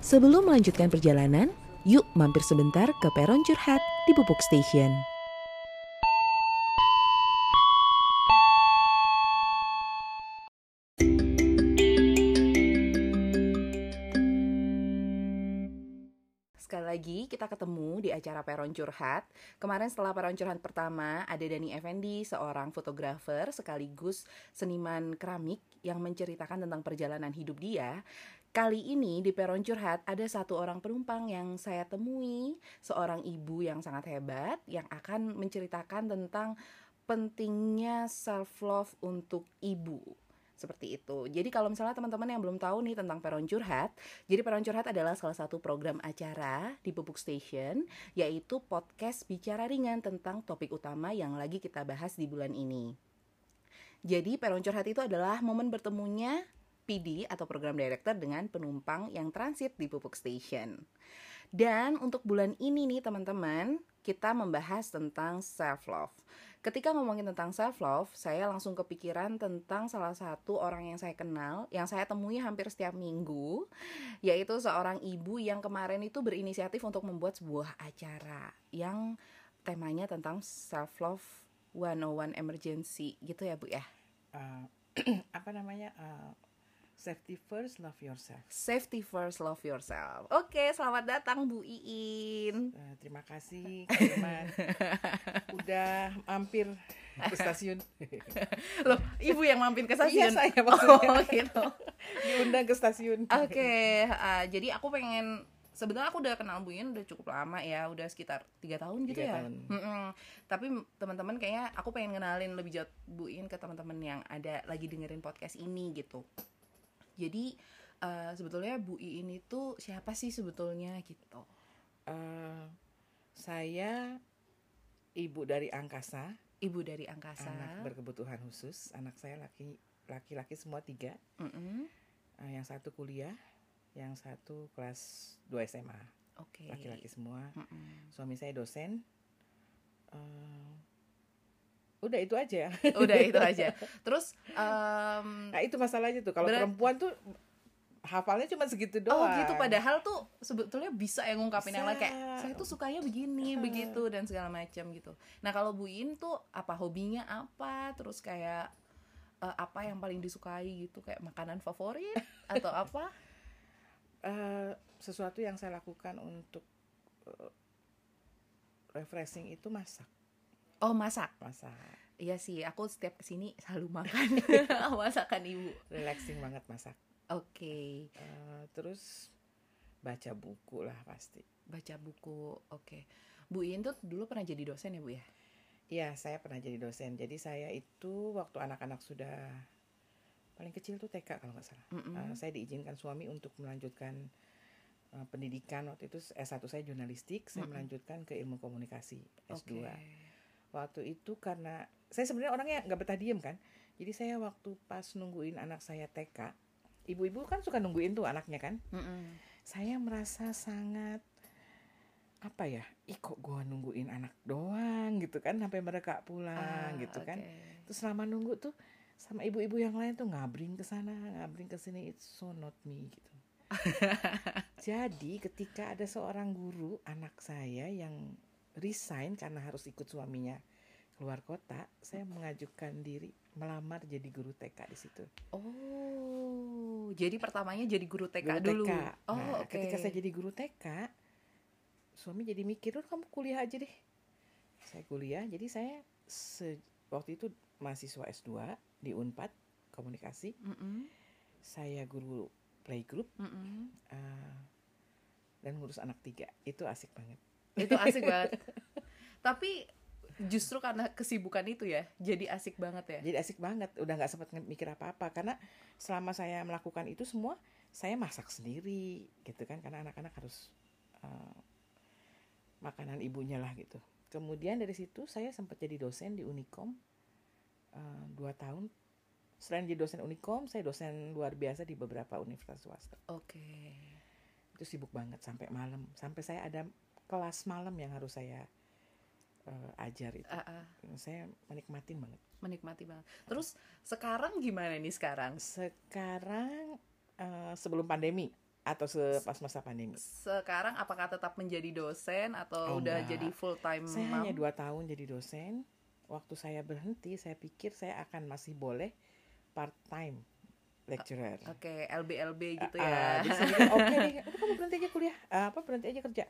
Sebelum melanjutkan perjalanan, yuk mampir sebentar ke peron curhat di Pupuk Station. Sekali lagi kita ketemu di acara Peron Curhat. Kemarin setelah Peron Curhat pertama ada Dani Effendi, seorang fotografer sekaligus seniman keramik yang menceritakan tentang perjalanan hidup dia. Kali ini di Peron Curhat ada satu orang penumpang yang saya temui, seorang ibu yang sangat hebat yang akan menceritakan tentang pentingnya self love untuk ibu seperti itu. Jadi kalau misalnya teman-teman yang belum tahu nih tentang Peron Curhat, jadi Peron Curhat adalah salah satu program acara di Pupuk Station, yaitu podcast bicara ringan tentang topik utama yang lagi kita bahas di bulan ini. Jadi Peron Curhat itu adalah momen bertemunya PD atau program director dengan penumpang yang transit di Pupuk Station. Dan untuk bulan ini nih teman-teman, kita membahas tentang self love. Ketika ngomongin tentang self love, saya langsung kepikiran tentang salah satu orang yang saya kenal, yang saya temui hampir setiap minggu, yaitu seorang ibu yang kemarin itu berinisiatif untuk membuat sebuah acara yang temanya tentang self love 101 emergency gitu ya, Bu ya. Uh, apa namanya? Uh, Safety first, love yourself. Safety first, love yourself. Oke, selamat datang Bu Iin. Uh, terima kasih, Kak Udah mampir ke stasiun. Loh, ibu yang mampir ke stasiun? Iya, saya maksudnya. Oh, gitu. Diundang ke stasiun. Oke, okay, uh, jadi aku pengen sebenarnya aku udah kenal Bu Iin udah cukup lama ya, udah sekitar tiga tahun gitu 3 ya. Tahun. Mm -mm. Tapi teman-teman kayaknya aku pengen kenalin lebih jauh Bu Iin ke teman-teman yang ada lagi dengerin podcast ini gitu. Jadi uh, sebetulnya Bu Iin itu siapa sih sebetulnya gitu? Uh, saya ibu dari angkasa. Ibu dari angkasa. Anak berkebutuhan khusus. Anak saya laki laki-laki semua tiga. Mm -hmm. uh, yang satu kuliah, yang satu kelas 2 SMA. Oke. Okay. Laki-laki semua. Mm -hmm. Suami saya dosen. Uh, udah itu aja udah itu aja terus um, nah itu masalahnya tuh kalau perempuan tuh hafalnya cuma segitu doang. Oh gitu padahal tuh sebetulnya bisa yang ngungkapin yang lain kayak saya tuh sukanya begini, uh. begitu dan segala macam gitu. Nah, kalau Bu In tuh apa hobinya apa? Terus kayak uh, apa yang paling disukai gitu kayak makanan favorit atau apa? Uh, sesuatu yang saya lakukan untuk uh, refreshing itu masak. Oh masak. Masak. Iya sih, aku setiap ke sini selalu makan masakan ibu. Relaxing banget masak. Oke. Okay. Uh, eh, terus baca buku lah pasti. Baca buku, oke. Okay. Bu In tuh dulu pernah jadi dosen ya bu ya? Iya, saya pernah jadi dosen. Jadi saya itu waktu anak-anak sudah paling kecil tuh TK kalau nggak salah. Mm -hmm. uh, saya diizinkan suami untuk melanjutkan uh, pendidikan waktu itu S1 saya jurnalistik, saya mm -hmm. melanjutkan ke ilmu komunikasi S2. Okay waktu itu karena saya sebenarnya orangnya nggak betah diem kan? Jadi saya waktu pas nungguin anak saya TK ibu-ibu kan suka nungguin tuh anaknya kan? Mm -mm. saya merasa sangat apa ya ih kok gua nungguin anak doang? gitu kan sampai mereka pulang ah, gitu kan. terus selama nunggu tuh sama ibu-ibu yang lain tuh ngabring ke sana ngabring ke sini it's so not me gitu. Jadi ketika ada seorang guru anak saya yang resign karena harus ikut suaminya keluar kota, saya mengajukan diri melamar jadi guru TK di situ. Oh, jadi pertamanya jadi guru TK guru dulu. TK. Oh, nah, okay. ketika saya jadi guru TK, suami jadi mikir, "Oh, kamu kuliah aja deh." Saya kuliah, jadi saya se waktu itu mahasiswa S2 di Unpad komunikasi. Mm -hmm. Saya guru playgroup. Mm -hmm. uh, dan ngurus anak tiga. Itu asik banget itu asik banget. Tapi justru karena kesibukan itu ya jadi asik banget ya? Jadi asik banget udah nggak sempat mikir apa apa karena selama saya melakukan itu semua saya masak sendiri gitu kan. Karena anak-anak harus uh, makanan ibunya lah gitu. Kemudian dari situ saya sempat jadi dosen di Unicom uh, dua tahun. Selain jadi dosen Unicom saya dosen luar biasa di beberapa universitas swasta. Oke. Okay. itu sibuk banget sampai malam. Sampai saya ada kelas malam yang harus saya uh, ajar itu. Uh, uh. Saya menikmatin banget. Menikmati banget. Terus sekarang gimana nih sekarang? Sekarang uh, sebelum pandemi. atau sepas masa pandemi. Sekarang apakah tetap menjadi dosen atau Oh, udah enggak. jadi full time Saya mom? hanya dua tahun jadi dosen. Waktu saya berhenti, saya pikir saya akan masih boleh part time lecturer. Oke, LB-LB gitu Ah, ya. ah, jadi saya bilang, oke udah kamu berhenti aja kuliah, Ah, apa berhenti aja kerja.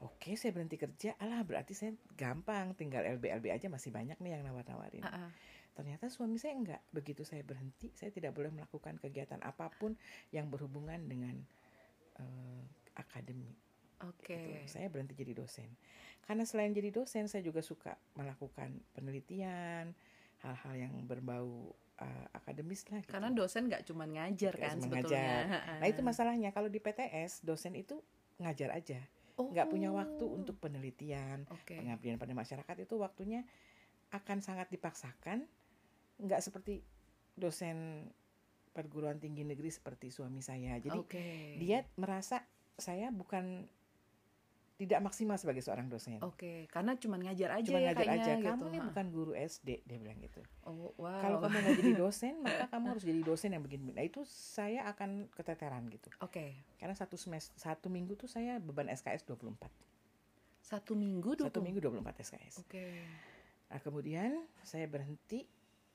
Oke, saya berhenti kerja, alah berarti saya gampang, tinggal LB-LB aja masih banyak nih yang nawar-nawarin. Ah, ah. Ternyata suami saya enggak. Begitu saya berhenti, saya tidak boleh melakukan kegiatan apa pun yang berhubungan dengan eh, akademi. Oke. gitu. Saya berhenti jadi dosen. Karena selain jadi dosen, saya juga suka melakukan penelitian, hal-hal yang berbau eh, akademis lah. Gitu. Karena dosen nggak cuma ngajar Nggak kan sebetulnya. ngajar. Ah, Nah itu masalahnya kalau di PTS dosen itu ngajar aja, Oh. nggak punya waktu untuk penelitian, Oke. pengabdian pada masyarakat itu waktunya akan sangat dipaksakan, nggak seperti dosen perguruan tinggi negeri seperti suami saya. Jadi Oke. dia merasa saya bukan tidak maksimal sebagai seorang dosen. Oke, karena cuma ngajar aja Cuma ya ngajar kayaknya aja. gitu. Kamu nih Ha. bukan guru SD, dia bilang gitu. Oh, wow. Kalau kamu nggak jadi dosen, maka kamu harus jadi dosen yang begini. Nah itu saya akan keteteran gitu. Oke. Karena satu semester, satu minggu tuh saya beban SKS 24. Satu minggu dulu. Satu minggu 24 SKS. Oke. Nah kemudian saya berhenti,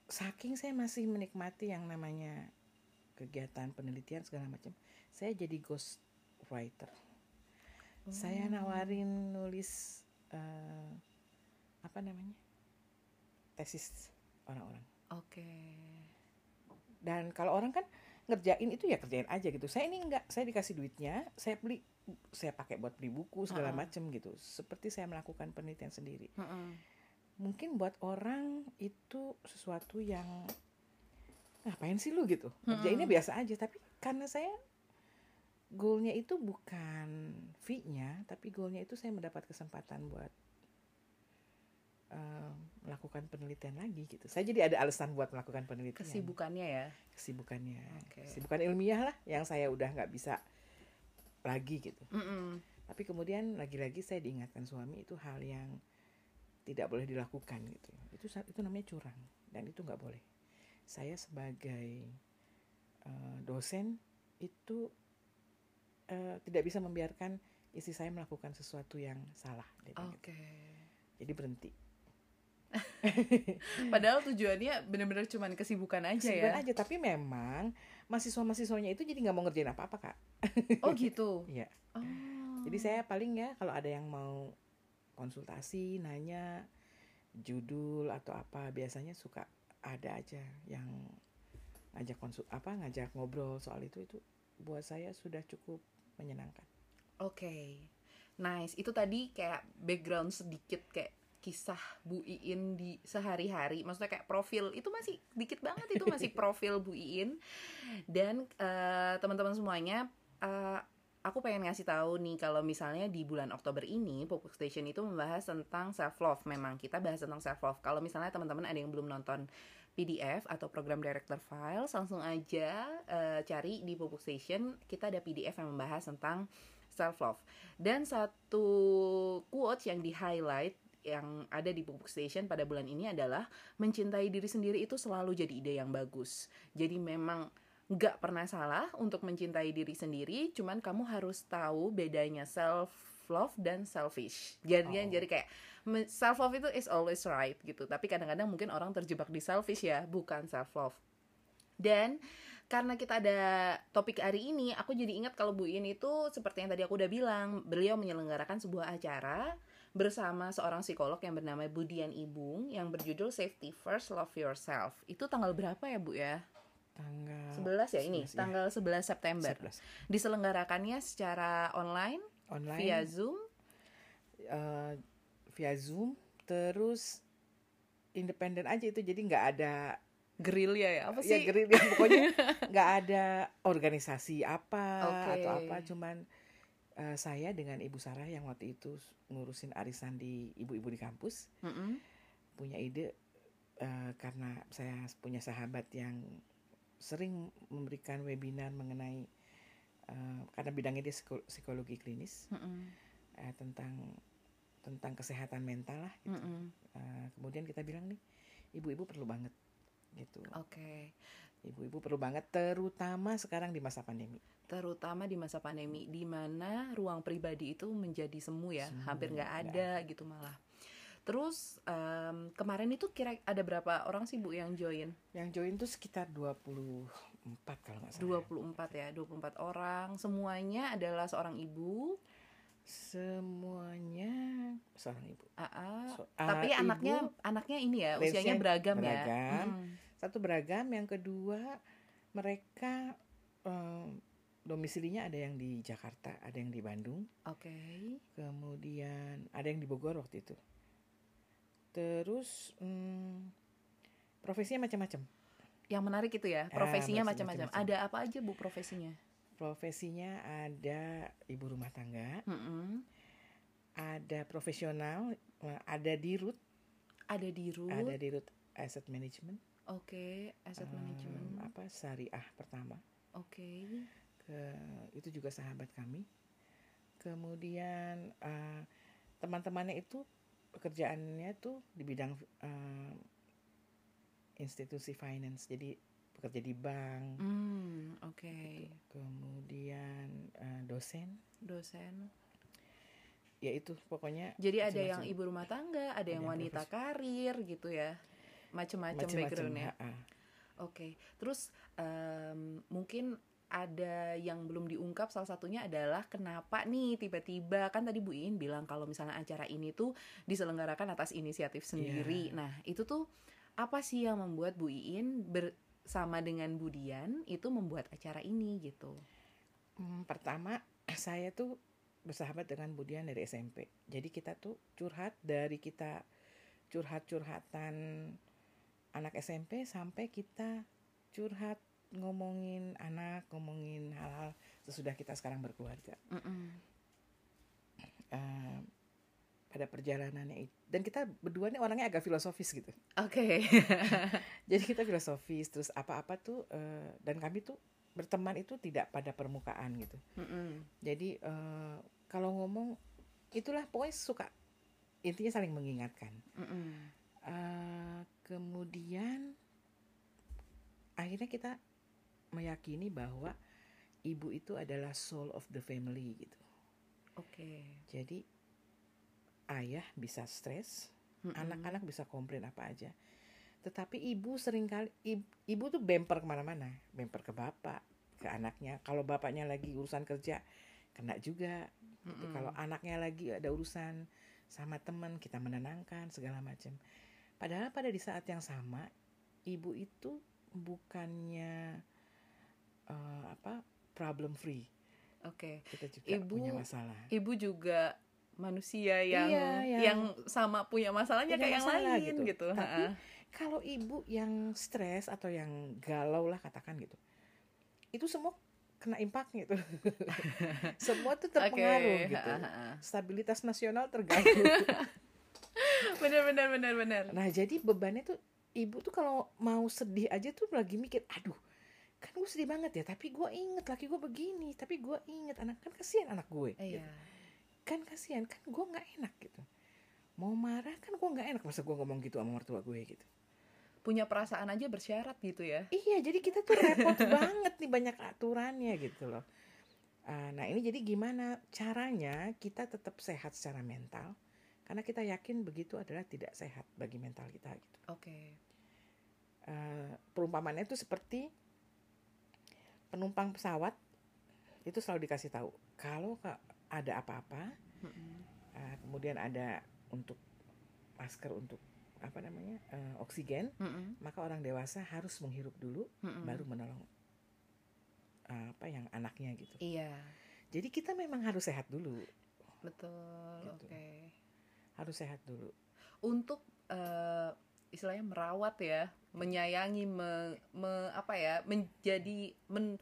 saking saya masih menikmati yang namanya kegiatan penelitian segala macam, saya jadi ghost writer. Saya Oh. nawarin nulis eh, apa namanya tesis orang-orang. Oke. Dan kalau orang kan ngerjain itu ya kerjain aja gitu. Saya ini enggak, saya dikasih duitnya, saya beli, saya pakai buat beli buku segala Ha-ha. macam gitu. Seperti saya melakukan penelitian sendiri. Heeh. Mungkin buat orang itu sesuatu yang ngapain sih lu gitu. Ngerjainnya biasa aja, tapi karena saya goalnya itu bukan fee-nya, tapi goalnya itu saya mendapat kesempatan buat eh, melakukan penelitian lagi gitu. Saya jadi ada alasan buat melakukan penelitian. Kesibukannya ya. Kesibukannya, Oke. kesibukan ilmiah lah yang saya udah nggak bisa lagi gitu. Mm-mm. Tapi kemudian lagi-lagi saya diingatkan suami itu hal yang tidak boleh dilakukan gitu. Itu itu namanya curang dan itu nggak boleh. Saya sebagai eh, dosen itu eh, tidak bisa membiarkan istri saya melakukan sesuatu yang salah. gitu. Oke. Jadi berhenti. Padahal tujuannya benar-benar cuma kesibukan aja Kesibukan ya. aja. Tapi memang mahasiswa-mahasiswanya itu jadi nggak mau ngerjain apa-apa kak. Oh gitu. Iya. Oh. Jadi saya paling ya kalau ada yang mau konsultasi, nanya judul atau apa, biasanya suka ada aja yang ngajak konsul apa ngajak ngobrol soal itu itu buat saya sudah cukup menyenangkan. Oke. Nice. Itu tadi kayak background sedikit kayak kisah Bu Iin di sehari-hari. Maksudnya kayak profil itu masih dikit banget itu masih profil Bu Iin. Dan eh, teman-teman semuanya eh, aku pengen ngasih tahu nih kalau misalnya di bulan Oktober ini Pupuk Station itu membahas tentang self love. Memang kita bahas tentang self love. Kalau misalnya teman-teman ada yang belum nonton PDF atau program director files langsung aja eh, cari di Pupuk Station kita ada PDF yang membahas tentang self love dan satu quotes yang di highlight yang ada di Pupuk Station pada bulan ini adalah mencintai diri sendiri itu selalu jadi ide yang bagus jadi memang nggak pernah salah untuk mencintai diri sendiri cuman kamu harus tahu bedanya self love dan selfish jadi Oh. jadi kayak self love itu is always right gitu tapi kadang-kadang mungkin orang terjebak di selfish ya bukan self love dan karena kita ada topik hari ini, aku jadi ingat kalau Bu In itu seperti yang tadi aku udah bilang, beliau menyelenggarakan sebuah acara bersama seorang psikolog yang bernama Budian Ibung yang berjudul Safety First, Love Yourself. Itu tanggal berapa ya, Bu ya? Tanggal 11 ya ini, 11, ya. tanggal 11 September. 11. Diselenggarakannya secara online online via Zoom. eh, via Zoom terus independen aja itu jadi nggak ada Gerilya ya, apa ya sih? gerilya pokoknya nggak ada organisasi apa Oke. atau apa cuman eh, saya dengan Ibu Sarah yang waktu itu ngurusin arisan di ibu-ibu di kampus Mm-mm. punya ide eh, karena saya punya sahabat yang sering memberikan webinar mengenai eh, karena bidangnya dia psiko- psikologi klinis Mm-mm. eh, tentang tentang kesehatan mental lah gitu. Mm-mm. Eh, kemudian kita bilang nih ibu-ibu perlu banget gitu Oke. ibu-ibu perlu banget terutama sekarang di masa pandemi terutama di masa pandemi di mana ruang pribadi itu menjadi semu ya semu, hampir nggak ada gitu malah terus um, kemarin itu kira ada berapa orang sih bu yang join yang join tuh sekitar 24 kalau nggak salah 24 ya 24 orang semuanya adalah seorang ibu semuanya seorang ibu. Uh, uh, so, uh, tapi ibu, anaknya anaknya ini ya usianya beragam, ya? beragam ya. Hmm. Satu beragam, yang kedua mereka um, domisilinya ada yang di Jakarta, ada yang di Bandung. Oke. Okay. Kemudian ada yang di Bogor waktu itu. Terus um, profesinya macam-macam. Yang menarik itu ya, profesinya macam-macam. Ada apa aja bu profesinya? profesinya ada ibu rumah tangga, mm -hmm. ada profesional, eh, ada di root, ada di root, ada di root asset management. Oke, okay, asset um, management. Apa syariah pertama. Oke. Okay. Ke itu juga sahabat kami. Kemudian uh, teman-temannya itu pekerjaannya tuh di bidang uh, institusi finance. Jadi bekerja di bank. Hmm, oke. Okay. Kemudian uh, dosen. Dosen. Ya itu pokoknya. Jadi ada yang ibu rumah tangga, ada, ada yang wanita profes. karir gitu ya, macam-macam backgroundnya. Oke. Okay. Terus um, mungkin ada yang belum diungkap salah satunya adalah kenapa nih tiba-tiba kan tadi Bu In bilang kalau misalnya acara ini tuh diselenggarakan atas inisiatif sendiri. Yeah. Nah, itu tuh apa sih yang membuat Bu Iin ber, sama dengan Budian itu membuat acara ini gitu? Hmm, pertama saya tuh bersahabat dengan Budian dari SMP. Jadi kita tuh curhat dari kita curhat-curhatan anak SMP sampai kita curhat ngomongin anak, ngomongin hal-hal sesudah kita sekarang berkeluarga. Mm -mm. Uh, pada perjalanannya itu dan kita berdua nih orangnya agak filosofis gitu oke okay. jadi kita filosofis terus apa-apa tuh uh, dan kami tuh berteman itu tidak pada permukaan gitu mm -hmm. jadi uh, kalau ngomong itulah pokoknya suka intinya saling mengingatkan mm -hmm. uh, kemudian akhirnya kita meyakini bahwa ibu itu adalah soul of the family gitu oke okay. jadi ayah bisa stres, mm-hmm. anak-anak bisa komplain apa aja. Tetapi ibu sering kali ibu, ibu tuh bemper ke mana-mana, bemper ke bapak, ke anaknya. Kalau bapaknya lagi urusan kerja, kena juga. Mm-hmm. Gitu. Kalau anaknya lagi ada urusan sama teman, kita menenangkan segala macam. Padahal pada di saat yang sama, ibu itu bukannya uh, apa problem free. Oke. Okay. Kita juga ibu, punya masalah. Ibu juga manusia yang iya, yang, yang sama punya masalahnya punya kayak masalah, yang lain gitu. gitu. Tapi kalau ibu yang stres atau yang galau lah katakan gitu, itu semua kena impact gitu. semua tuh terpengaruh okay. gitu. Stabilitas nasional terganggu. bener bener bener bener. Nah jadi bebannya tuh ibu tuh kalau mau sedih aja tuh lagi mikir, aduh kan gue sedih banget ya, tapi gue inget laki gue begini, tapi gue inget anak kan kasihan anak gue. Iya. Gitu kan kasihan kan gue nggak enak gitu mau marah kan gue nggak enak masa gue ngomong gitu sama mertua gue gitu punya perasaan aja bersyarat gitu ya iya jadi kita tuh repot banget nih banyak aturannya gitu loh uh, nah ini jadi gimana caranya kita tetap sehat secara mental karena kita yakin begitu adalah tidak sehat bagi mental kita gitu oke okay. uh, perumpamannya itu seperti penumpang pesawat itu selalu dikasih tahu kalau ada apa-apa mm-hmm. uh, kemudian ada untuk masker untuk apa namanya uh, oksigen mm-hmm. maka orang dewasa harus menghirup dulu mm-hmm. baru menolong uh, apa yang anaknya gitu iya jadi kita memang harus sehat dulu betul gitu. oke okay. harus sehat dulu untuk uh, istilahnya merawat ya menyayangi me, me apa ya menjadi men,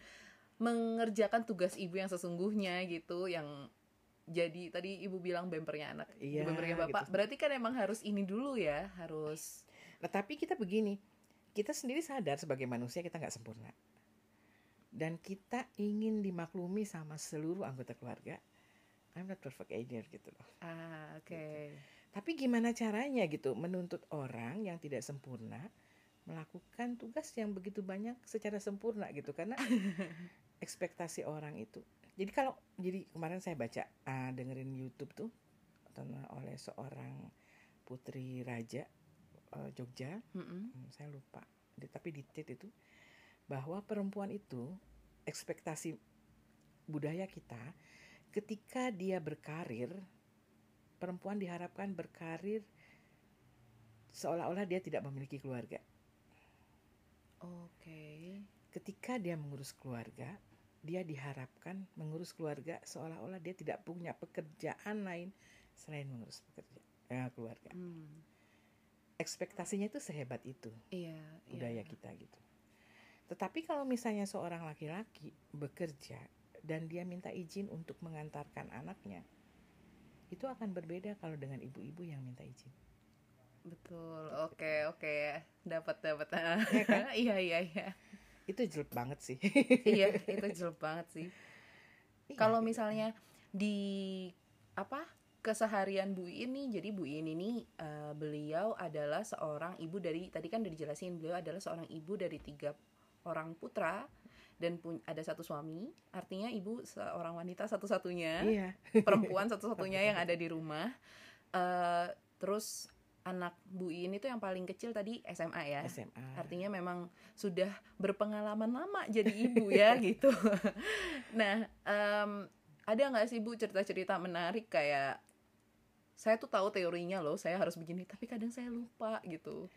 mengerjakan tugas ibu yang sesungguhnya gitu yang jadi tadi ibu bilang bempernya anak iya, bempernya bapak gitu. berarti kan emang harus ini dulu ya harus nah tapi kita begini kita sendiri sadar sebagai manusia kita nggak sempurna dan kita ingin dimaklumi sama seluruh anggota keluarga I'm not perfect either gitu loh ah oke okay. gitu. Tapi gimana caranya gitu? Menuntut orang yang tidak sempurna melakukan tugas yang begitu banyak secara sempurna gitu. Karena ekspektasi orang itu. Jadi kalau jadi kemarin saya baca uh, dengerin YouTube tuh oleh seorang putri raja uh, Jogja. Mm -hmm. saya lupa. Tapi di TED itu bahwa perempuan itu ekspektasi budaya kita ketika dia berkarir perempuan diharapkan berkarir seolah-olah dia tidak memiliki keluarga. Oke. Okay. Ketika dia mengurus keluarga, dia diharapkan mengurus keluarga seolah-olah dia tidak punya pekerjaan lain selain mengurus pekerja eh, keluarga. Hmm. Ekspektasinya itu sehebat itu. Iya. Budaya iya. kita gitu. Tetapi kalau misalnya seorang laki-laki bekerja dan dia minta izin untuk mengantarkan anaknya, itu akan berbeda kalau dengan ibu-ibu yang minta izin. Betul. Oke, oke. Dapat dapat. Ya kan? iya, iya, iya. Itu jelek banget sih. iya, itu jelek banget sih. Iya, kalau gitu. misalnya di apa? keseharian Bu ini jadi Bu ini ini uh, beliau adalah seorang ibu dari tadi kan udah dijelasin beliau adalah seorang ibu dari tiga orang putra dan ada satu suami artinya ibu seorang wanita satu-satunya iya. perempuan satu-satunya yang ada di rumah. Uh, terus anak Bu ini tuh yang paling kecil tadi SMA ya. SMA artinya memang sudah berpengalaman lama jadi ibu ya gitu. Nah um, ada nggak sih Bu cerita-cerita menarik kayak saya tuh tahu teorinya loh saya harus begini tapi kadang saya lupa gitu?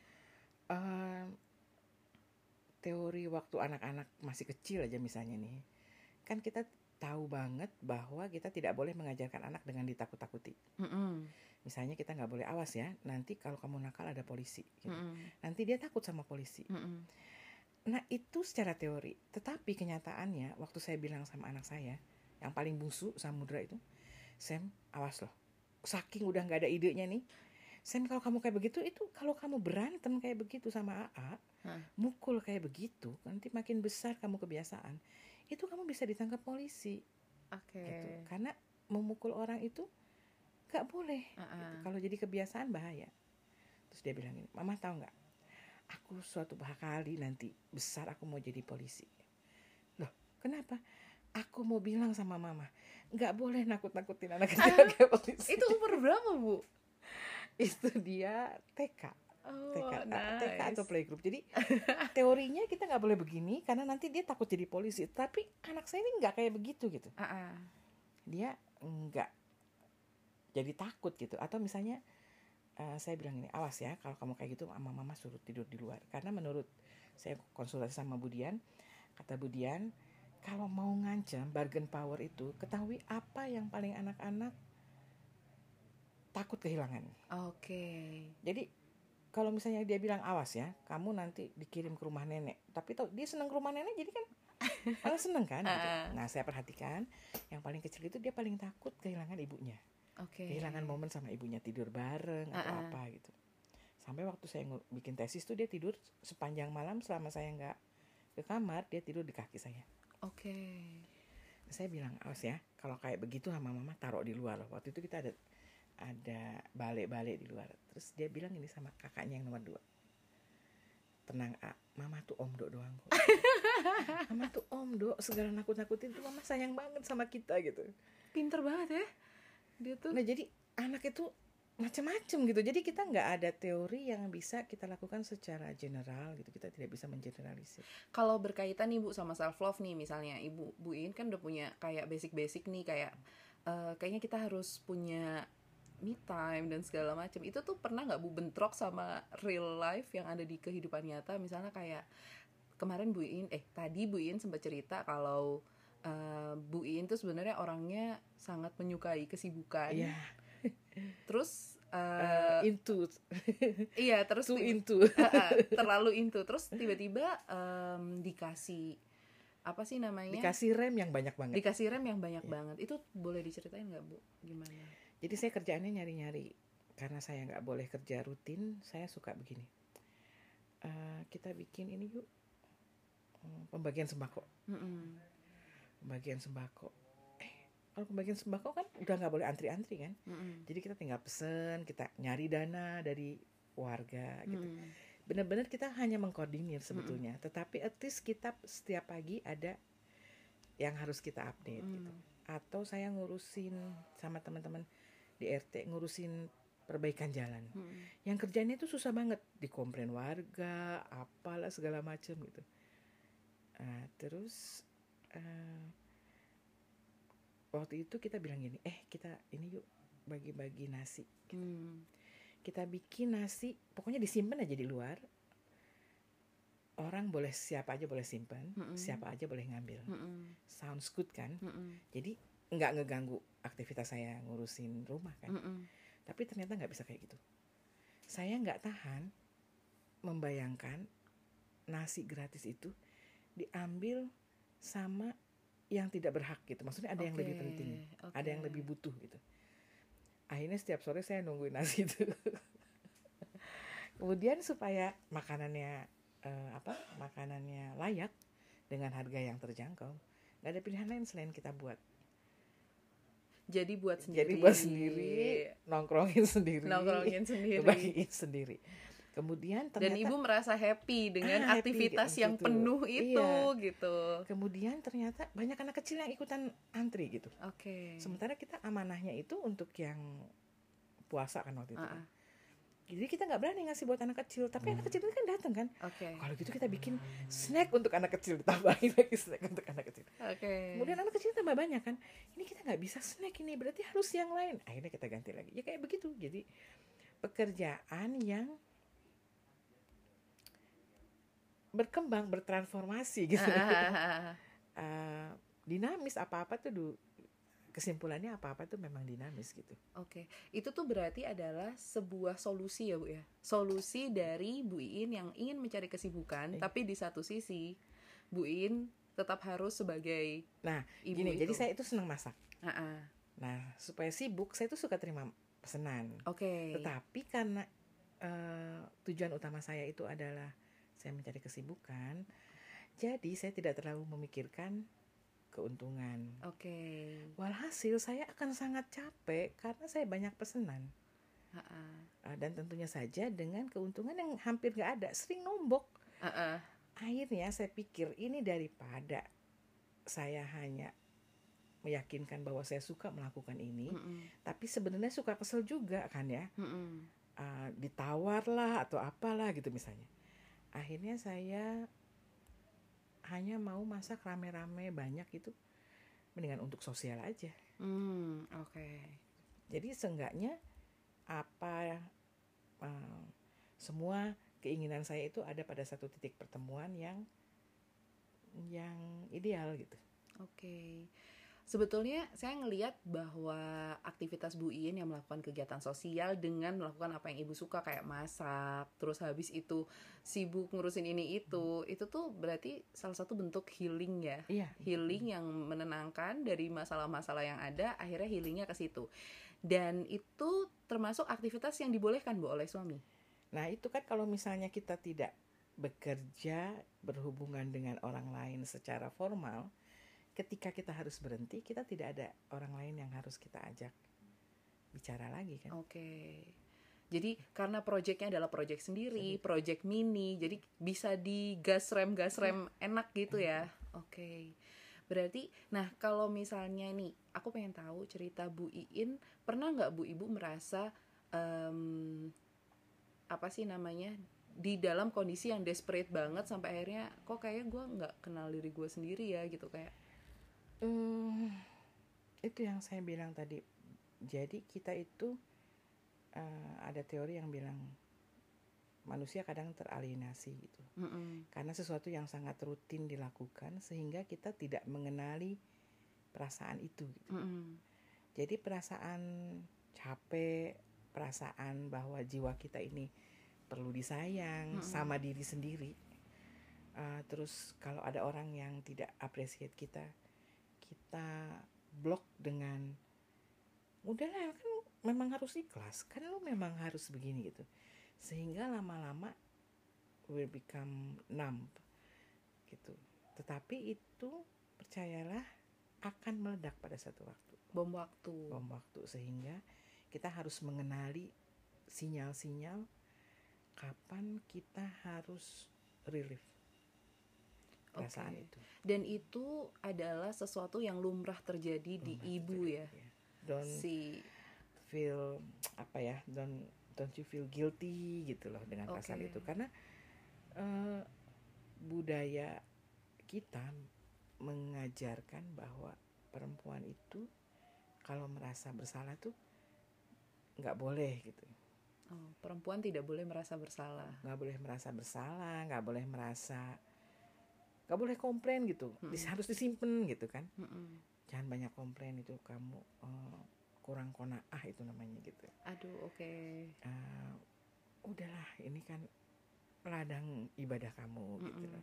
Um, teori waktu anak-anak masih kecil aja misalnya nih kan kita tahu banget bahwa kita tidak boleh mengajarkan anak dengan ditakut-takuti. Mm -hmm. Misalnya kita nggak boleh awas ya, nanti kalau kamu nakal ada polisi. Gitu. Mm -hmm. Nanti dia takut sama polisi. Mm -hmm. Nah itu secara teori, tetapi kenyataannya waktu saya bilang sama anak saya yang paling bungsu Samudra itu, Sam awas loh, saking udah nggak ada idenya nih, Sam kalau kamu kayak begitu itu kalau kamu berantem kayak begitu sama AA, hmm. mukul kayak begitu, nanti makin besar kamu kebiasaan, itu kamu bisa ditangkap polisi. Oke. Okay. Gitu. Karena memukul orang itu nggak boleh. Uh -uh. Gitu. Kalau jadi kebiasaan bahaya. Terus dia bilang ini, Mama tahu nggak? Aku suatu kali nanti besar aku mau jadi polisi. Loh, kenapa? Aku mau bilang sama Mama, nggak boleh nakut-nakutin anak kecil kayak polisi. Itu umur berapa bu? itu dia TK oh, TK nice. TK atau playgroup jadi teorinya kita nggak boleh begini karena nanti dia takut jadi polisi tapi anak saya ini nggak kayak begitu gitu uh -uh. dia nggak jadi takut gitu atau misalnya uh, saya bilang ini awas ya kalau kamu kayak gitu mama mama suruh tidur di luar karena menurut saya konsultasi sama Budian kata Budian kalau mau ngancam bargain power itu ketahui apa yang paling anak-anak takut kehilangan. Oke. Okay. Jadi kalau misalnya dia bilang awas ya, kamu nanti dikirim ke rumah nenek. Tapi tau dia senang ke rumah nenek, jadi kan malah seneng kan. Gitu. Nah saya perhatikan yang paling kecil itu dia paling takut kehilangan ibunya. Oke. Okay. Kehilangan momen sama ibunya tidur bareng atau uh -uh. apa gitu. Sampai waktu saya bikin tesis tuh dia tidur sepanjang malam selama saya nggak ke kamar dia tidur di kaki saya. Oke. Okay. Saya bilang awas ya, kalau kayak begitu sama mama taruh di luar. Waktu itu kita ada ada balik-balik di luar. Terus dia bilang ini sama kakaknya yang nomor dua. Tenang A. Mama tuh om dok doang kok. Mama tuh om dok segala nakut-nakutin tuh mama sayang banget sama kita gitu. Pinter banget ya. Dia tuh nah jadi anak itu macam-macam gitu. Jadi kita nggak ada teori yang bisa kita lakukan secara general gitu. Kita tidak bisa mengeneralisir. Kalau berkaitan nih bu sama self love nih misalnya ibu buin kan udah punya kayak basic-basic nih kayak uh, kayaknya kita harus punya me time dan segala macam. Itu tuh pernah nggak bu bentrok sama real life yang ada di kehidupan nyata? Misalnya kayak kemarin Bu In eh tadi Bu In sempat cerita kalau uh, Bu In tuh sebenarnya orangnya sangat menyukai kesibukan. Yeah. terus uh, uh, into. iya terus too into. Uh, uh, terlalu into. Terus tiba-tiba um, dikasih apa sih namanya? Dikasih rem yang banyak banget. Dikasih rem yang banyak yeah. banget. Itu boleh diceritain nggak bu? Gimana jadi saya kerjaannya nyari-nyari karena saya nggak boleh kerja rutin saya suka begini uh, kita bikin ini yuk hmm, pembagian sembako mm -mm. pembagian sembako eh kalau pembagian sembako kan udah nggak boleh antri-antri kan mm -mm. jadi kita tinggal pesen kita nyari dana dari warga gitu mm -mm. benar-benar kita hanya mengkoordinir sebetulnya mm. tetapi at least kita setiap pagi ada yang harus kita update mm. gitu atau saya ngurusin sama teman-teman di RT ngurusin perbaikan jalan mm. yang kerjanya itu susah banget dikomplain warga apalah segala macam gitu uh, terus uh, waktu itu kita bilang gini eh kita ini yuk bagi-bagi nasi gitu. mm kita bikin nasi pokoknya disimpan aja di luar orang boleh siapa aja boleh simpan mm -mm. siapa aja boleh ngambil mm -mm. sounds good kan mm -mm. jadi nggak ngeganggu aktivitas saya ngurusin rumah kan mm -mm. tapi ternyata nggak bisa kayak gitu saya nggak tahan membayangkan nasi gratis itu diambil sama yang tidak berhak gitu maksudnya ada okay. yang lebih penting okay. ada yang lebih butuh gitu akhirnya setiap sore saya nungguin nasi itu kemudian supaya makanannya uh, apa makanannya layak dengan harga yang terjangkau nggak ada pilihan lain selain kita buat jadi buat sendiri jadi buat sendiri nongkrongin sendiri nongkrongin sendiri bagiin sendiri kemudian ternyata, dan ibu merasa happy dengan ah, aktivitas happy, yang gitu. penuh itu iya. gitu kemudian ternyata banyak anak kecil yang ikutan antri gitu oke okay. sementara kita amanahnya itu untuk yang puasa kan waktu itu uh -uh. Jadi kita nggak berani ngasih buat anak kecil, tapi hmm. anak kecil itu kan datang kan. Okay. Kalau gitu kita bikin snack untuk anak kecil, ditambahin lagi snack untuk anak kecil. Okay. Kemudian anak kecil tambah banyak kan. Ini kita nggak bisa snack ini, berarti harus yang lain. Akhirnya kita ganti lagi. Ya kayak begitu. Jadi pekerjaan yang berkembang bertransformasi gitu uh, dinamis apa apa tuh kesimpulannya apa apa tuh memang dinamis gitu oke okay. itu tuh berarti adalah sebuah solusi ya bu ya solusi dari bu Iin yang ingin mencari kesibukan eh. tapi di satu sisi bu Iin tetap harus sebagai nah ibu gini itu. jadi saya itu senang masak uh -uh. nah supaya sibuk saya tuh suka terima pesanan oke okay. tetapi karena uh, tujuan utama saya itu adalah saya mencari kesibukan. Jadi saya tidak terlalu memikirkan keuntungan. Oke. Okay. Walhasil saya akan sangat capek karena saya banyak pesanan. Uh -uh. Dan tentunya saja dengan keuntungan yang hampir nggak ada, sering nombok. Uh -uh. Akhirnya saya pikir ini daripada saya hanya meyakinkan bahwa saya suka melakukan ini, mm -mm. tapi sebenarnya suka kesel juga kan ya. Mm -mm. Uh, ditawar lah atau apalah gitu misalnya akhirnya saya hanya mau masak rame-rame banyak itu mendingan untuk sosial aja. Hmm, oke. Okay. Jadi seenggaknya apa uh, semua keinginan saya itu ada pada satu titik pertemuan yang yang ideal gitu. Oke. Okay sebetulnya saya ngelihat bahwa aktivitas Bu Iin yang melakukan kegiatan sosial dengan melakukan apa yang ibu suka kayak masak, terus habis itu sibuk ngurusin ini itu, itu tuh berarti salah satu bentuk healing ya, iya. healing yang menenangkan dari masalah-masalah yang ada, akhirnya healingnya ke situ. Dan itu termasuk aktivitas yang dibolehkan Bu oleh suami. Nah itu kan kalau misalnya kita tidak bekerja berhubungan dengan orang lain secara formal, ketika kita harus berhenti kita tidak ada orang lain yang harus kita ajak bicara lagi kan oke okay. jadi karena proyeknya adalah proyek sendiri proyek mini jadi bisa di gas rem gas rem hmm. enak gitu ya oke okay. berarti nah kalau misalnya nih aku pengen tahu cerita Bu Iin pernah nggak Bu Ibu merasa um, apa sih namanya di dalam kondisi yang desperate banget sampai akhirnya kok kayaknya gue nggak kenal diri gue sendiri ya gitu kayak Hmm, itu yang saya bilang tadi. Jadi kita itu uh, ada teori yang bilang manusia kadang teralienasi gitu. Mm -mm. Karena sesuatu yang sangat rutin dilakukan sehingga kita tidak mengenali perasaan itu. Gitu. Mm -mm. Jadi perasaan capek, perasaan bahwa jiwa kita ini perlu disayang mm -mm. sama diri sendiri. Uh, terus kalau ada orang yang tidak appreciate kita, kita blok dengan udahlah kan memang harus ikhlas kan lu memang harus begini gitu. Sehingga lama-lama will become numb gitu. Tetapi itu percayalah akan meledak pada satu waktu. Bom waktu. Bom waktu. Sehingga kita harus mengenali sinyal-sinyal kapan kita harus relief perasaan okay. itu. Dan itu adalah sesuatu yang lumrah terjadi lumrah di ibu terjadi, ya. ya. Don't si feel apa ya? Don't don't you feel guilty gitu loh dengan okay. perasaan itu karena uh, budaya kita mengajarkan bahwa perempuan itu kalau merasa bersalah tuh nggak boleh gitu. Oh, perempuan tidak boleh merasa bersalah. Nggak boleh merasa bersalah, nggak boleh merasa, nggak boleh komplain gitu. Mm -mm. Harus disimpan gitu kan. Mm -mm. Jangan banyak komplain itu kamu uh, kurang konaah itu namanya gitu. Aduh, oke. Okay. Uh, udahlah, ini kan ladang ibadah kamu mm -mm. gitu.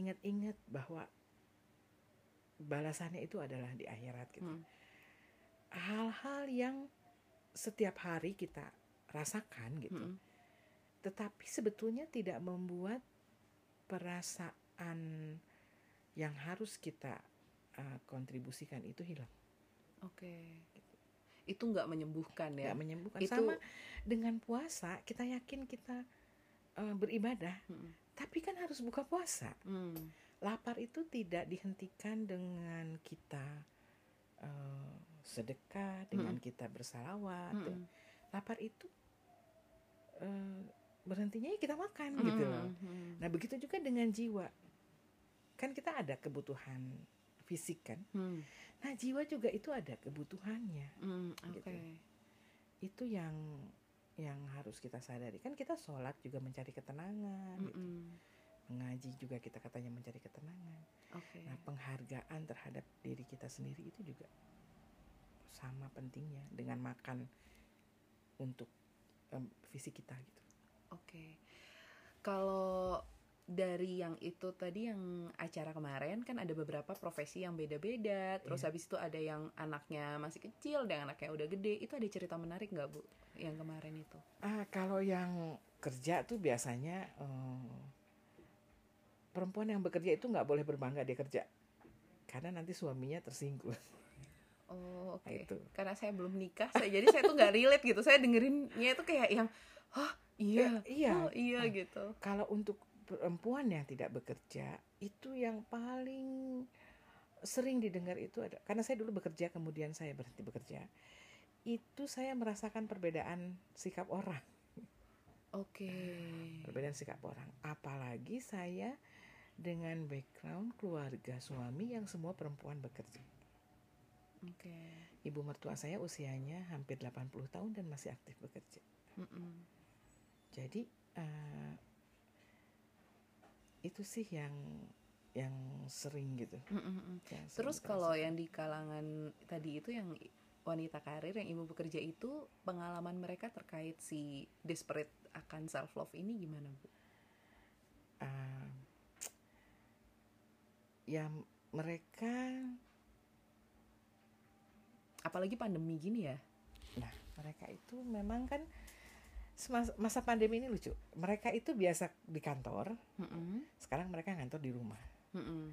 Ingat-ingat bahwa balasannya itu adalah di akhirat gitu. Mm. Hal-hal yang setiap hari kita rasakan gitu. Hmm. Tetapi sebetulnya tidak membuat perasaan yang harus kita uh, kontribusikan itu hilang. Oke. Okay. Itu nggak menyembuhkan ya? Nggak menyembuhkan. Itu... Sama dengan puasa, kita yakin kita uh, beribadah, hmm. tapi kan harus buka puasa. Hmm. Lapar itu tidak dihentikan dengan kita uh, sedekah, dengan hmm. kita bersalawat. Hmm. Lapar itu uh, berhentinya ya kita makan hmm. gitu loh. Hmm. Nah begitu juga dengan jiwa, kan kita ada kebutuhan fisik kan. Hmm. Nah jiwa juga itu ada kebutuhannya. Hmm, okay. gitu. Itu yang yang harus kita sadari kan kita sholat juga mencari ketenangan mm gitu. mengaji juga kita katanya mencari ketenangan okay. nah penghargaan terhadap diri kita sendiri itu juga sama pentingnya dengan makan untuk um, fisik kita gitu. Oke. Okay. Kalau dari yang itu tadi yang acara kemarin kan ada beberapa profesi yang beda-beda terus yeah. habis itu ada yang anaknya masih kecil dan anaknya udah gede itu ada cerita menarik nggak bu yang kemarin itu ah kalau yang kerja tuh biasanya um, perempuan yang bekerja itu nggak boleh berbangga dia kerja karena nanti suaminya tersinggung Oh oke. Okay. Karena saya belum nikah, saya jadi saya tuh nggak relate gitu. Saya dengerinnya itu kayak yang, oh iya, ya, iya, oh iya nah, gitu. Kalau untuk perempuan yang tidak bekerja, itu yang paling sering didengar itu ada. Karena saya dulu bekerja, kemudian saya berhenti bekerja. Itu saya merasakan perbedaan sikap orang. Oke. Okay. Perbedaan sikap orang. Apalagi saya dengan background keluarga suami yang semua perempuan bekerja. Okay. Ibu mertua saya usianya hampir 80 tahun dan masih aktif bekerja. Mm -mm. Jadi uh, itu sih yang yang sering gitu. Mm -mm. Yang Terus kalau yang di kalangan tadi itu yang wanita karir yang ibu bekerja itu pengalaman mereka terkait si desperate akan self love ini gimana bu? Uh, ya mereka apalagi pandemi gini ya nah mereka itu memang kan masa pandemi ini lucu mereka itu biasa di kantor mm -hmm. sekarang mereka ngantor di rumah mm -hmm.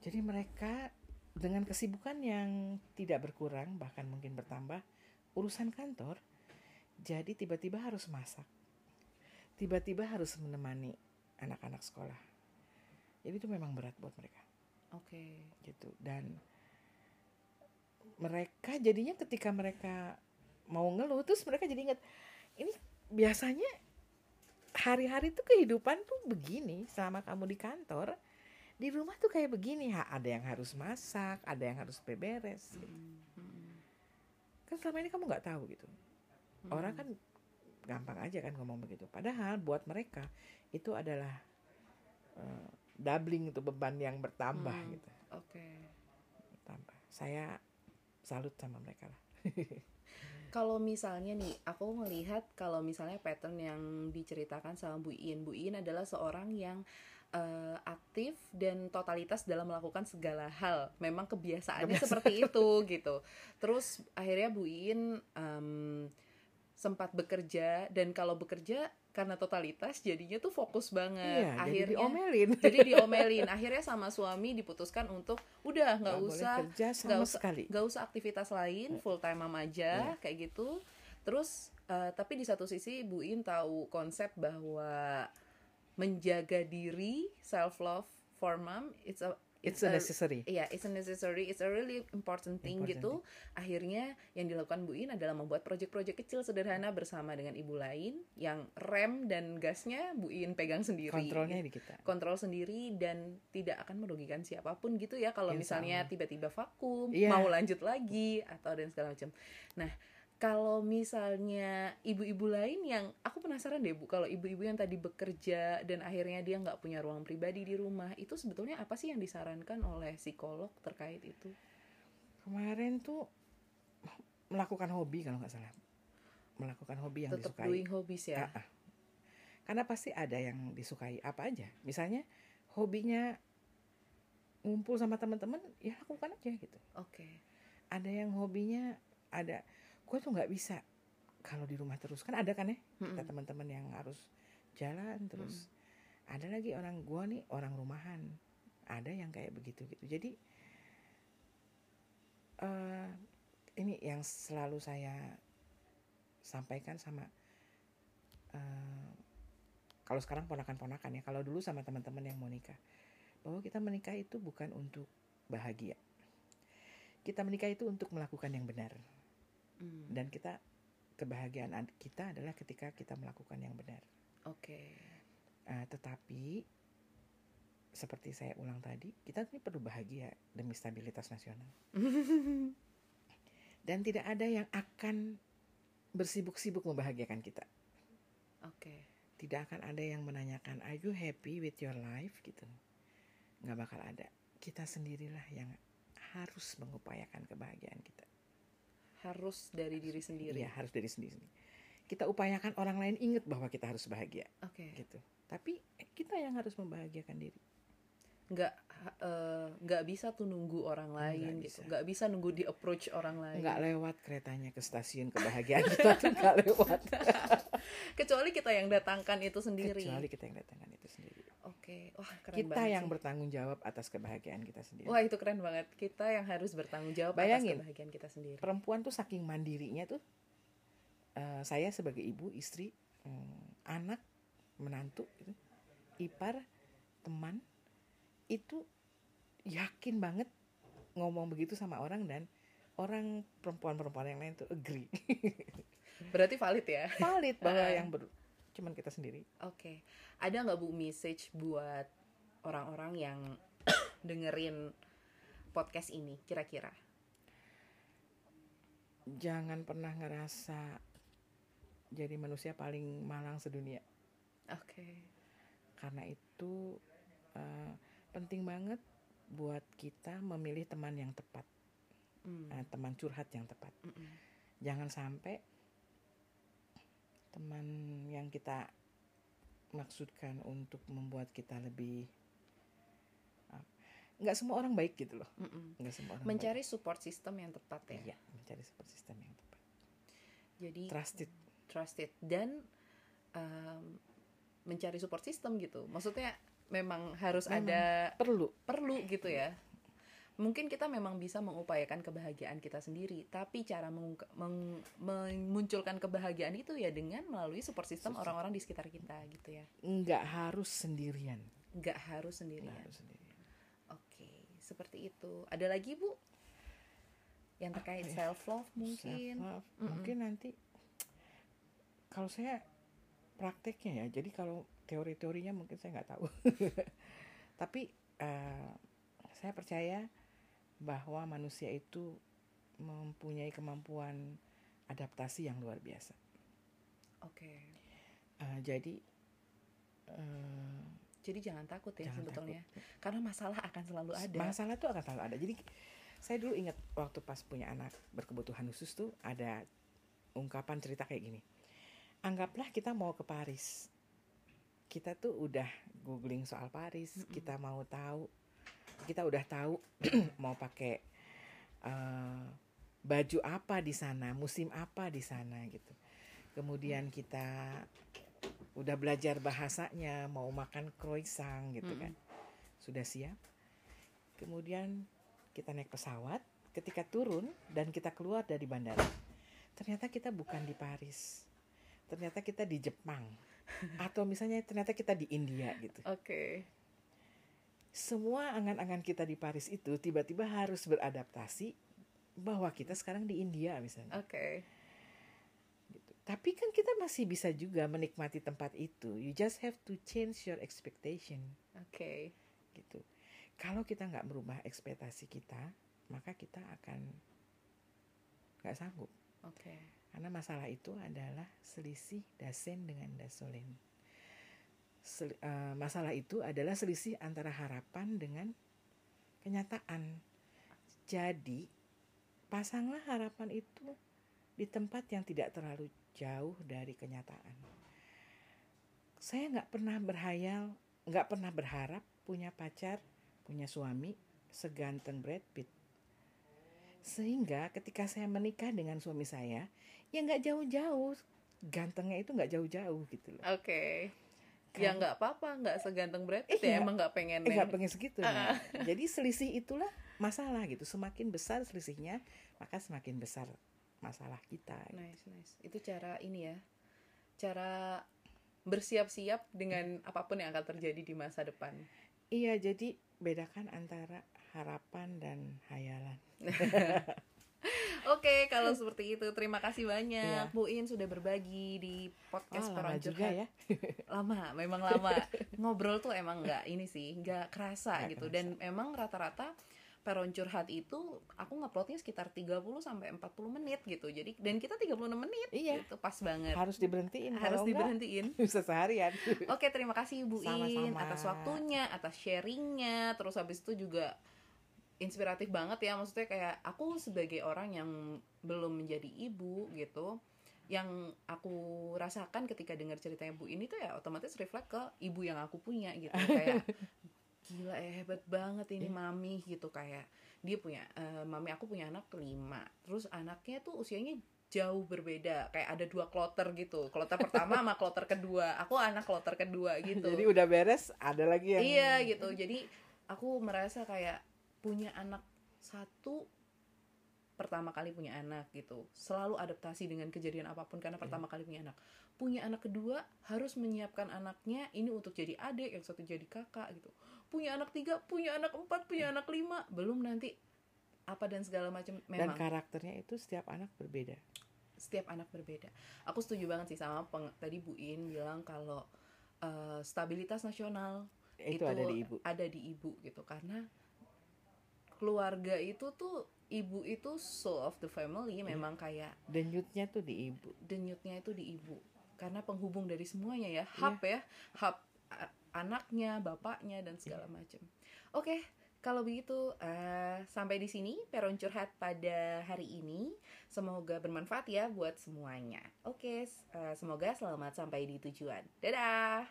jadi mereka dengan kesibukan yang tidak berkurang bahkan mungkin bertambah urusan kantor jadi tiba-tiba harus masak tiba-tiba harus menemani anak-anak sekolah jadi itu memang berat buat mereka oke okay. gitu dan mereka jadinya ketika mereka mau ngeluh terus mereka jadi ingat ini biasanya hari-hari tuh kehidupan tuh begini selama kamu di kantor di rumah tuh kayak begini ha, ada yang harus masak ada yang harus beberes gitu. hmm. kan selama ini kamu nggak tahu gitu hmm. orang kan gampang aja kan ngomong begitu padahal buat mereka itu adalah uh, doubling itu beban yang bertambah hmm. gitu oke okay. bertambah saya salut sama mereka lah kalau misalnya nih aku melihat kalau misalnya pattern yang diceritakan sama Bu In Bu In adalah seorang yang uh, aktif dan totalitas dalam melakukan segala hal. Memang kebiasaannya Kebiasaan. seperti itu gitu. Terus akhirnya Bu In um, sempat bekerja dan kalau bekerja karena totalitas jadinya tuh fokus banget. Iya, akhirnya jadi diomelin. Jadi diomelin. Akhirnya sama suami diputuskan untuk udah nggak usah nggak usah sekali. nggak usah aktivitas lain full time mama aja yeah. kayak gitu. Terus uh, tapi di satu sisi Bu In tahu konsep bahwa menjaga diri self love for mom it's a it's a necessary. Iya, yeah, it's a necessary, it's a really important thing important gitu. Thing. Akhirnya yang dilakukan Bu In adalah membuat proyek-proyek kecil sederhana bersama dengan ibu lain yang rem dan gasnya Bu In pegang sendiri. Kontrolnya di kita. Kontrol sendiri dan tidak akan merugikan siapa pun gitu ya kalau misalnya tiba-tiba vakum, yeah. mau lanjut lagi atau dan segala macam. Nah, kalau misalnya ibu-ibu lain yang aku penasaran deh bu kalau ibu-ibu yang tadi bekerja dan akhirnya dia nggak punya ruang pribadi di rumah itu sebetulnya apa sih yang disarankan oleh psikolog terkait itu? Kemarin tuh melakukan hobi kalau nggak salah. Melakukan hobi yang Tetap disukai. doing hobbies ya? Nah, karena pasti ada yang disukai apa aja. Misalnya hobinya ngumpul sama teman-teman ya lakukan aja gitu. Oke. Okay. ada yang hobinya ada gue tuh nggak bisa kalau di rumah terus. Kan ada kan ya mm-hmm. kita teman-teman yang harus jalan terus ada lagi orang gue nih orang rumahan. Ada yang kayak begitu gitu. Jadi uh, ini yang selalu saya sampaikan sama uh, kalau sekarang ponakan-ponakan ya. Kalau dulu sama teman-teman yang mau nikah. Bahwa kita menikah itu bukan untuk bahagia. Kita menikah itu untuk melakukan yang benar Hmm. Dan kita kebahagiaan kita adalah ketika kita melakukan yang benar. Oke. Okay. Uh, tetapi seperti saya ulang tadi, kita ini perlu bahagia demi stabilitas nasional. Dan tidak ada yang akan bersibuk-sibuk membahagiakan kita. Oke. Okay. Tidak akan ada yang menanyakan, "Are you happy with your life?" gitu. Nggak bakal ada. Kita sendirilah yang harus mengupayakan kebahagiaan kita harus dari diri sendiri. Iya, harus dari sendiri. Kita upayakan orang lain ingat bahwa kita harus bahagia. Oke. Okay. Gitu. Tapi kita yang harus membahagiakan diri. Nggak uh, nggak bisa tuh nunggu orang lain nggak gitu. Bisa. Nggak bisa nunggu di approach orang lain. Nggak lewat keretanya ke stasiun kebahagiaan kita tuh nggak lewat. Kecuali kita yang datangkan itu sendiri. Kecuali kita yang datangkan itu sendiri. Oke, wah keren kita banget yang sih. bertanggung jawab atas kebahagiaan kita sendiri. Wah itu keren banget. Kita yang harus bertanggung jawab Bayangin, atas kebahagiaan kita sendiri. Perempuan tuh saking mandirinya tuh. Uh, saya sebagai ibu, istri, um, anak, menantu, gitu, ipar, teman, itu yakin banget ngomong begitu sama orang dan orang perempuan-perempuan yang lain tuh agree. Berarti valid ya? Valid bahwa yang ber, cuman kita sendiri. Oke, okay. ada nggak bu message buat orang-orang yang dengerin podcast ini kira-kira? Jangan pernah ngerasa jadi manusia paling malang sedunia. Oke. Okay. Karena itu uh, penting banget buat kita memilih teman yang tepat, mm. uh, teman curhat yang tepat. Mm -mm. Jangan sampai teman yang kita maksudkan untuk membuat kita lebih nggak semua orang baik gitu loh. Nggak semua orang mencari baik. support system yang tepat ya. Iya mencari support system yang tepat. Jadi trusted. trusted. Dan um, mencari support system gitu. Maksudnya memang harus memang ada perlu. perlu gitu ya mungkin kita memang bisa mengupayakan kebahagiaan kita sendiri tapi cara meng memunculkan kebahagiaan itu ya dengan melalui support system orang-orang di sekitar kita gitu ya nggak harus sendirian nggak harus sendirian, sendirian. oke seperti itu ada lagi bu yang terkait ya? self love mungkin self -love. Mm -mm. mungkin nanti kalau saya prakteknya ya jadi kalau teori-teorinya mungkin saya nggak tahu tapi uh, saya percaya bahwa manusia itu mempunyai kemampuan adaptasi yang luar biasa. Oke. Okay. Uh, jadi uh, jadi jangan takut ya jangan sebetulnya takut. karena masalah akan selalu ada. Masalah itu akan selalu ada. Jadi saya dulu ingat waktu pas punya anak berkebutuhan khusus tuh ada ungkapan cerita kayak gini. Anggaplah kita mau ke Paris. Kita tuh udah googling soal Paris, mm -mm. kita mau tahu kita udah tahu mau pakai uh, baju apa di sana, musim apa di sana gitu. Kemudian kita udah belajar bahasanya, mau makan croissant gitu kan. Sudah siap. Kemudian kita naik pesawat, ketika turun dan kita keluar dari bandara. ternyata kita bukan di Paris ternyata kita di Jepang atau misalnya ternyata kita di India gitu oke okay. Semua angan-angan kita di Paris itu tiba-tiba harus beradaptasi bahwa kita sekarang di India misalnya oke okay. gitu. tapi kan kita masih bisa juga menikmati tempat itu you just have to change your expectation oke okay. gitu kalau kita nggak merubah ekspektasi kita maka kita akan nggak sanggup oke okay karena masalah itu adalah selisih dasen dengan dasolen. Sel, uh, masalah itu adalah selisih antara harapan dengan kenyataan. Jadi, pasanglah harapan itu di tempat yang tidak terlalu jauh dari kenyataan. Saya nggak pernah berhayal, nggak pernah berharap punya pacar, punya suami seganteng Brad Pitt. Sehingga ketika saya menikah dengan suami saya, ya nggak jauh-jauh gantengnya itu nggak jauh-jauh gitu loh oke okay. Kan? ya nggak apa-apa nggak seganteng Brad Pitt ya, iya. ya emang nggak pengen eh, nggak pengen segitu nah. jadi selisih itulah masalah gitu semakin besar selisihnya maka semakin besar masalah kita gitu. nice nice itu cara ini ya cara bersiap-siap dengan apa pun yang akan terjadi di masa depan iya jadi bedakan antara harapan dan hayalan Oke, kalau seperti itu terima kasih banyak yeah. Bu In sudah berbagi di podcast oh, lama juga ya. lama, memang lama. Ngobrol tuh emang nggak ini sih, nggak kerasa gak gitu. Kerasa. Dan emang rata-rata peron curhat itu aku nguploadnya sekitar 30 sampai 40 menit gitu. Jadi dan kita 36 menit iya. gitu pas banget. Harus diberhentiin. Harus diberhentiin. Bisa seharian. Oke, terima kasih Bu In atas waktunya, atas sharingnya. Terus habis itu juga inspiratif banget ya maksudnya kayak aku sebagai orang yang belum menjadi ibu gitu yang aku rasakan ketika dengar ceritanya Bu ini tuh ya otomatis reflect ke ibu yang aku punya gitu. Kayak gila ya hebat banget ini iya. mami gitu kayak dia punya uh, mami aku punya anak lima terus anaknya tuh usianya jauh berbeda kayak ada dua kloter gitu kloter pertama sama kloter kedua aku anak kloter kedua gitu. Jadi udah beres ada lagi yang iya gitu. Jadi aku merasa kayak punya anak satu pertama kali punya anak gitu. Selalu adaptasi dengan kejadian apa pun karena pertama kali punya anak. Punya anak kedua harus menyiapkan anaknya ini untuk jadi adik yang satu jadi kakak gitu. Punya anak tiga punya anak empat punya anak lima belum nanti apa dan segala macam memang. dan karakternya itu setiap anak berbeda. Setiap anak berbeda. Aku setuju banget sih sama peng, tadi Bu In bilang kalau uh, stabilitas nasional itu, itu ada di ibu. ada di ibu gitu. Karena keluarga itu tuh ibu itu soul of the family iya. memang kayak denyutnya tuh di ibu. Denyutnya itu di ibu. Karena penghubung dari semuanya ya. Hub yeah. ya. Hub anaknya bapaknya dan segala yeah. macam oke okay, kalau begitu uh, sampai di sini peron curhat pada hari ini. Semoga bermanfaat ya buat semuanya. Oke okay, uh, semoga selamat sampai di tujuan. Dadah